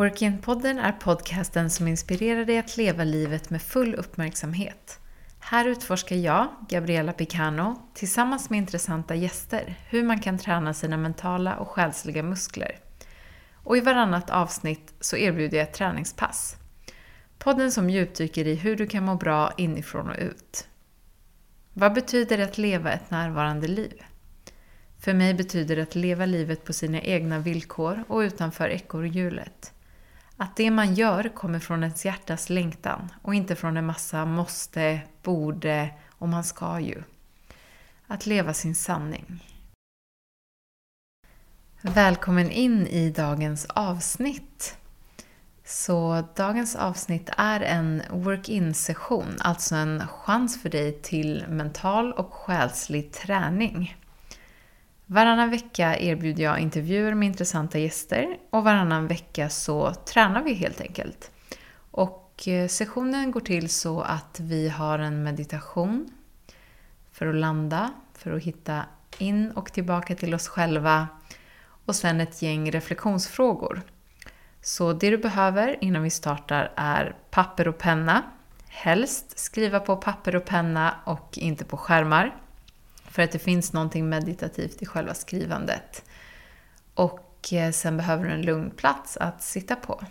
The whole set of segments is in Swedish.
Workin-podden är podcasten som inspirerar dig att leva livet med full uppmärksamhet. Här utforskar jag, Gabriella Picano, tillsammans med intressanta gäster hur man kan träna sina mentala och själsliga muskler. Och i varannat avsnitt så erbjuder jag ett träningspass. Podden som djupdyker i hur du kan må bra inifrån och ut. Vad betyder det att leva ett närvarande liv? För mig betyder det att leva livet på sina egna villkor och utanför ekorrhjulet. Att det man gör kommer från ens hjärtas längtan och inte från en massa måste, borde och man ska ju. Att leva sin sanning. Välkommen in i dagens avsnitt. Så dagens avsnitt är en work-in session, alltså en chans för dig till mental och själslig träning. Varannan vecka erbjuder jag intervjuer med intressanta gäster och varannan vecka så tränar vi helt enkelt. Och eh, sessionen går till så att vi har en meditation för att landa, för att hitta in och tillbaka till oss själva och sen ett gäng reflektionsfrågor. Så det du behöver innan vi startar är papper och penna. Helst skriva på papper och penna och inte på skärmar. För att det finns någonting meditativt i själva skrivandet. Och eh, sen behöver du en lugn plats att sitta på.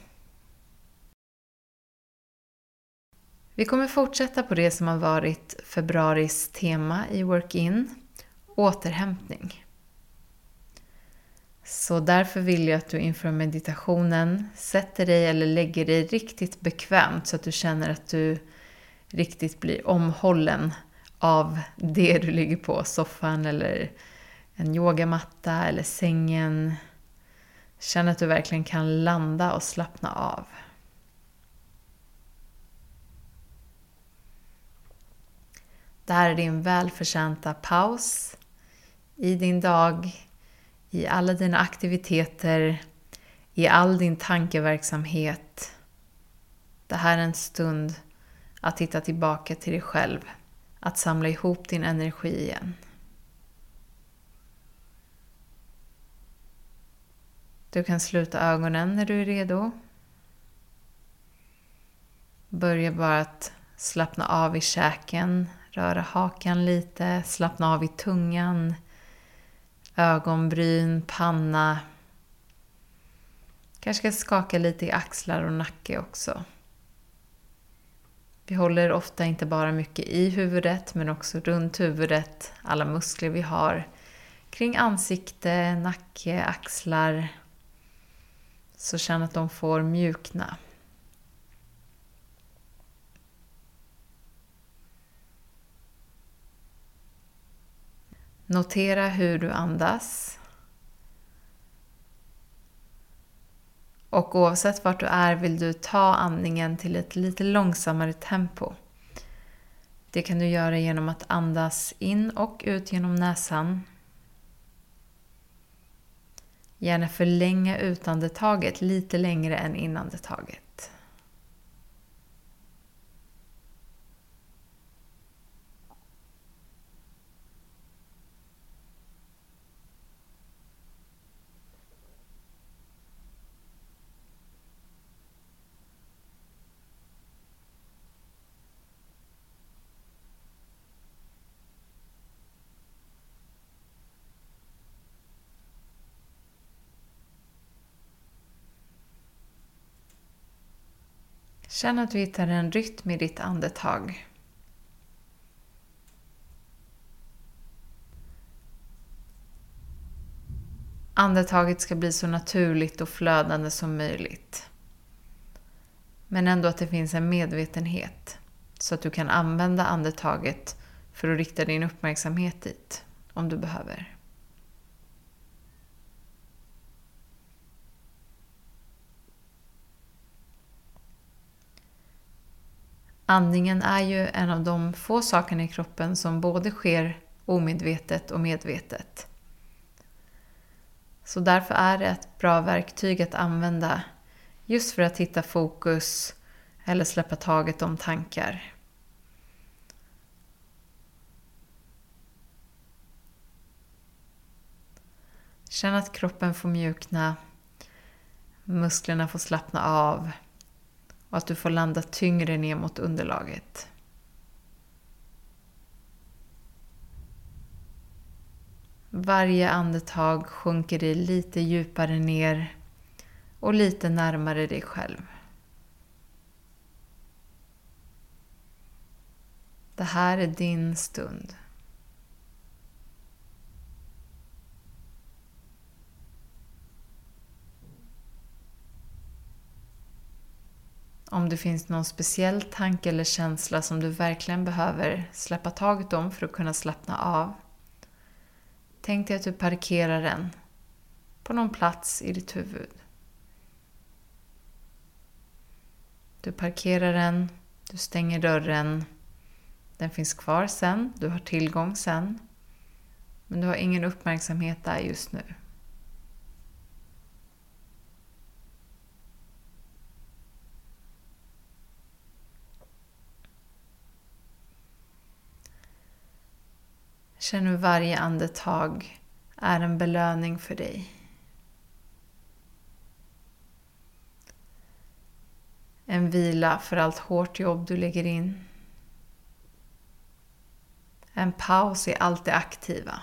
Vi kommer fortsätta på det som har varit februaris tema i Work-In, återhämtning. Så därför vill jag att du inför meditationen sätter dig eller lägger dig riktigt bekvämt så att du känner att du riktigt blir omhållen av det du ligger på, soffan eller en yogamatta eller sängen. Känn att du verkligen kan landa och slappna av. Det här är din välförtjänta paus i din dag, i alla dina aktiviteter, i all din tankeverksamhet. Det här är en stund att titta tillbaka till dig själv att samla ihop din energi igen. Du kan sluta ögonen när du är redo. Börja bara att slappna av i käken, röra hakan lite, slappna av i tungan, ögonbryn, panna. Kanske ska skaka lite i axlar och nacke också. Vi håller ofta inte bara mycket i huvudet men också runt huvudet, alla muskler vi har kring ansikte, nacke, axlar. Så känn att de får mjukna. Notera hur du andas. Och oavsett vart du är vill du ta andningen till ett lite långsammare tempo. Det kan du göra genom att andas in och ut genom näsan. Gärna förlänga utandetaget lite längre än inandetaget. Känn att du hittar en rytm i ditt andetag. Andetaget ska bli så naturligt och flödande som möjligt. Men ändå att det finns en medvetenhet så att du kan använda andetaget för att rikta din uppmärksamhet dit om du behöver. Andningen är ju en av de få sakerna i kroppen som både sker omedvetet och medvetet. Så därför är det ett bra verktyg att använda just för att hitta fokus eller släppa taget om tankar. Känn att kroppen får mjukna. Musklerna får slappna av och att du får landa tyngre ner mot underlaget. Varje andetag sjunker dig lite djupare ner och lite närmare dig själv. Det här är din stund. Om det finns någon speciell tanke eller känsla som du verkligen behöver släppa taget om för att kunna slappna av. Tänk dig att du parkerar den på någon plats i ditt huvud. Du parkerar den, du stänger dörren. Den finns kvar sen, du har tillgång sen. Men du har ingen uppmärksamhet där just nu. Känn hur varje andetag är en belöning för dig. En vila för allt hårt jobb du lägger in. En paus i allt det aktiva.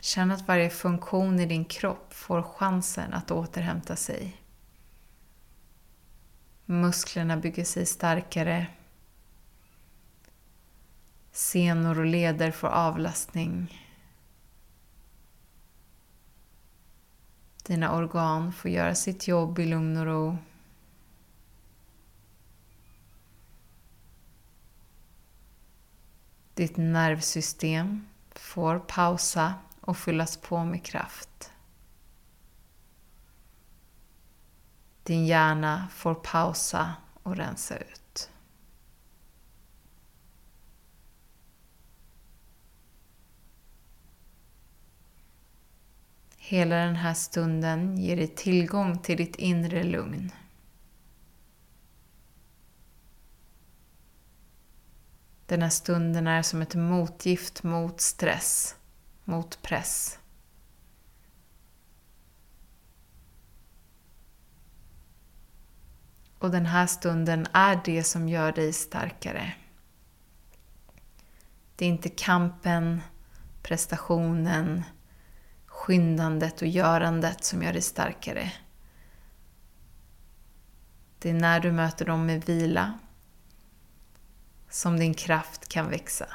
Känn att varje funktion i din kropp får chansen att återhämta sig. Musklerna bygger sig starkare. Senor och leder får avlastning. Dina organ får göra sitt jobb i lugn och ro. Ditt nervsystem får pausa och fyllas på med kraft. Din hjärna får pausa och rensa ut. Hela den här stunden ger dig tillgång till ditt inre lugn. Den här stunden är som ett motgift mot stress mot press. Och den här stunden är det som gör dig starkare. Det är inte kampen, prestationen, skyndandet och görandet som gör dig starkare. Det är när du möter dem med vila som din kraft kan växa.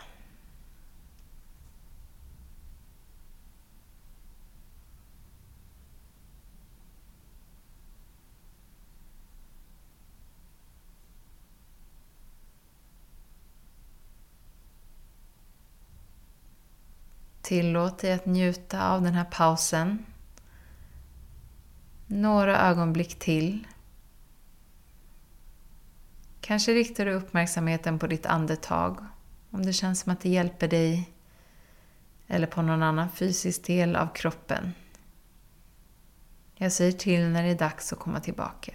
Tillåt dig att njuta av den här pausen. Några ögonblick till. Kanske riktar du uppmärksamheten på ditt andetag om det känns som att det hjälper dig eller på någon annan fysisk del av kroppen. Jag säger till när det är dags att komma tillbaka.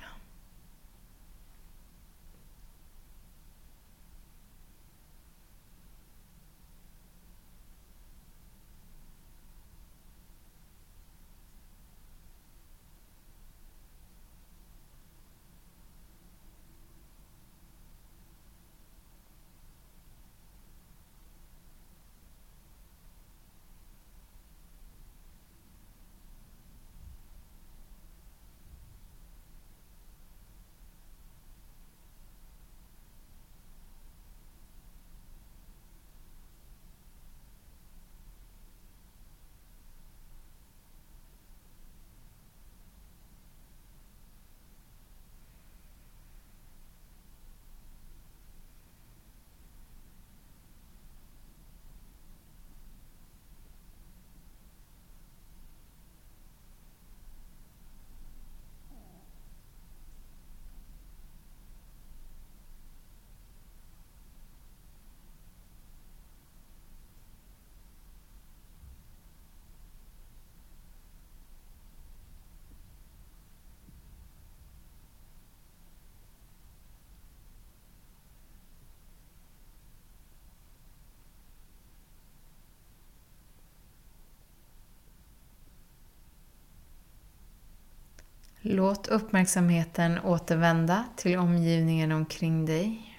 Låt uppmärksamheten återvända till omgivningen omkring dig.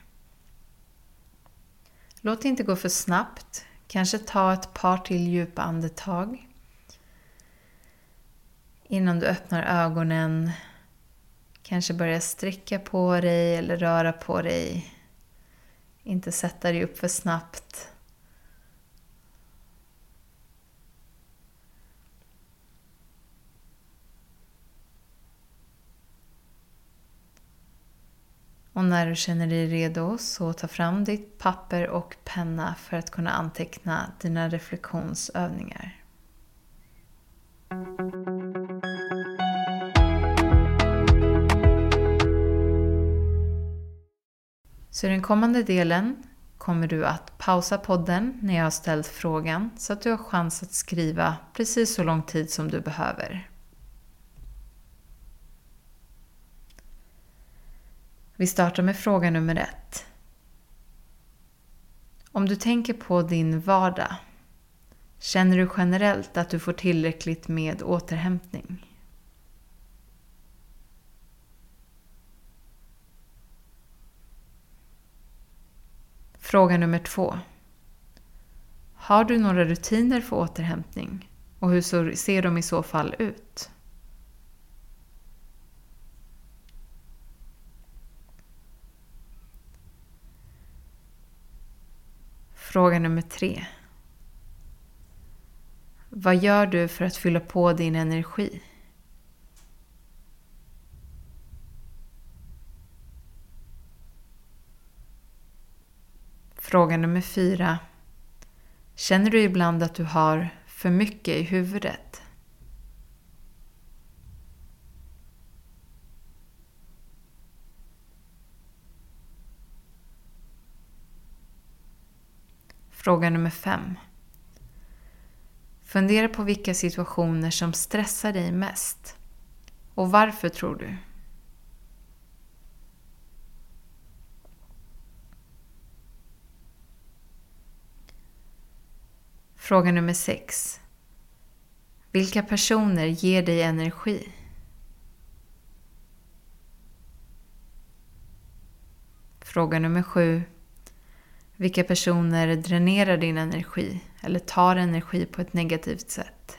Låt det inte gå för snabbt. Kanske ta ett par till djupa andetag. Innan du öppnar ögonen. Kanske börja sträcka på dig eller röra på dig. Inte sätta dig upp för snabbt. Och när du känner dig redo så ta fram ditt papper och penna för att kunna anteckna dina reflektionsövningar. Så i den kommande delen kommer du att pausa podden när jag har ställt frågan så att du har chans att skriva precis så lång tid som du behöver. Vi startar med fråga nummer ett. Om du tänker på din vardag, känner du generellt att du får tillräckligt med återhämtning? Fråga nummer två. Har du några rutiner för återhämtning och hur ser de i så fall ut? Fråga nummer tre. Vad gör du för att fylla på din energi? Fråga nummer fyra. Känner du ibland att du har för mycket i huvudet? Fråga nummer 5. Fundera på vilka situationer som stressar dig mest. Och varför tror du? Fråga nummer 6. Vilka personer ger dig energi? Fråga nummer 7. Vilka personer dränerar din energi eller tar energi på ett negativt sätt?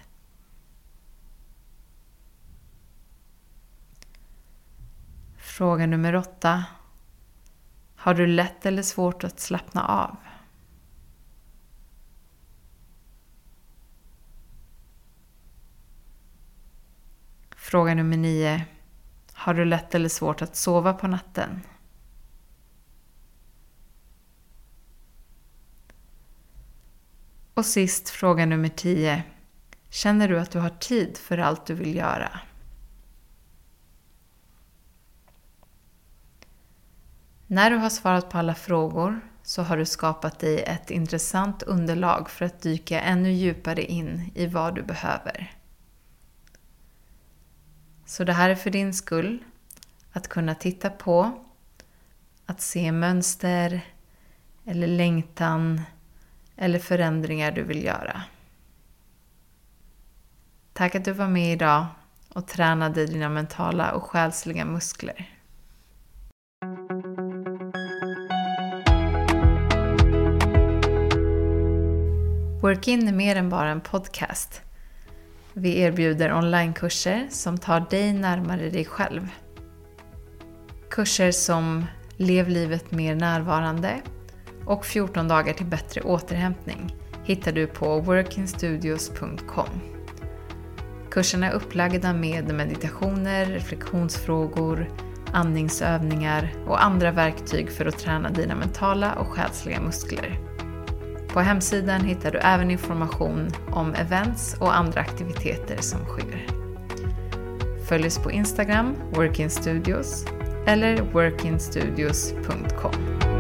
Fråga nummer åtta. Har du lätt eller svårt att slappna av? Fråga nummer nio. Har du lätt eller svårt att sova på natten? Och sist fråga nummer 10. Känner du att du har tid för allt du vill göra? När du har svarat på alla frågor så har du skapat dig ett intressant underlag för att dyka ännu djupare in i vad du behöver. Så det här är för din skull. Att kunna titta på, att se mönster eller längtan eller förändringar du vill göra. Tack att du var med idag och tränade dina mentala och själsliga muskler. Workin är mer än bara en podcast. Vi erbjuder onlinekurser som tar dig närmare dig själv. Kurser som Lev livet mer närvarande och 14 dagar till bättre återhämtning hittar du på workinstudios.com. Kurserna är upplagda med meditationer, reflektionsfrågor, andningsövningar och andra verktyg för att träna dina mentala och själsliga muskler. På hemsidan hittar du även information om events och andra aktiviteter som sker. Följ oss på Instagram, workinstudios eller workinstudios.com.